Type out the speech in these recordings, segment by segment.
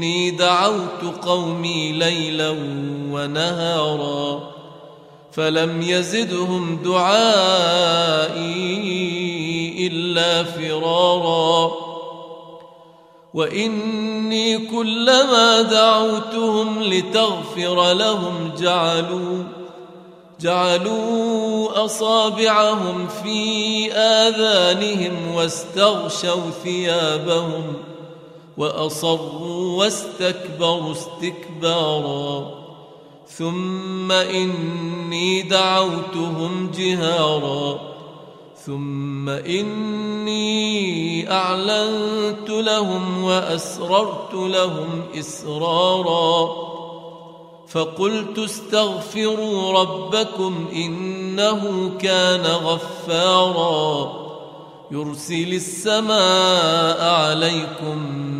إني دعوت قومي ليلا ونهارا فلم يزدهم دعائي إلا فرارا وإني كلما دعوتهم لتغفر لهم جعلوا جعلوا أصابعهم في آذانهم واستغشوا ثيابهم ۖ وأصروا واستكبروا استكبارا ثم إني دعوتهم جهارا ثم إني أعلنت لهم وأسررت لهم إسرارا فقلت استغفروا ربكم إنه كان غفارا يرسل السماء عليكم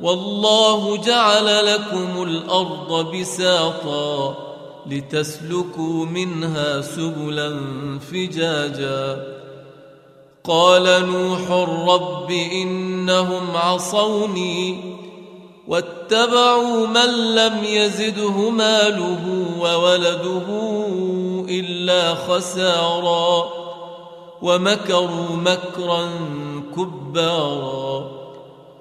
والله جعل لكم الأرض بساطا لتسلكوا منها سبلا فجاجا. قال نوح رب إنهم عصوني واتبعوا من لم يزده ماله وولده إلا خسارا. ومكروا مكرا كبارا.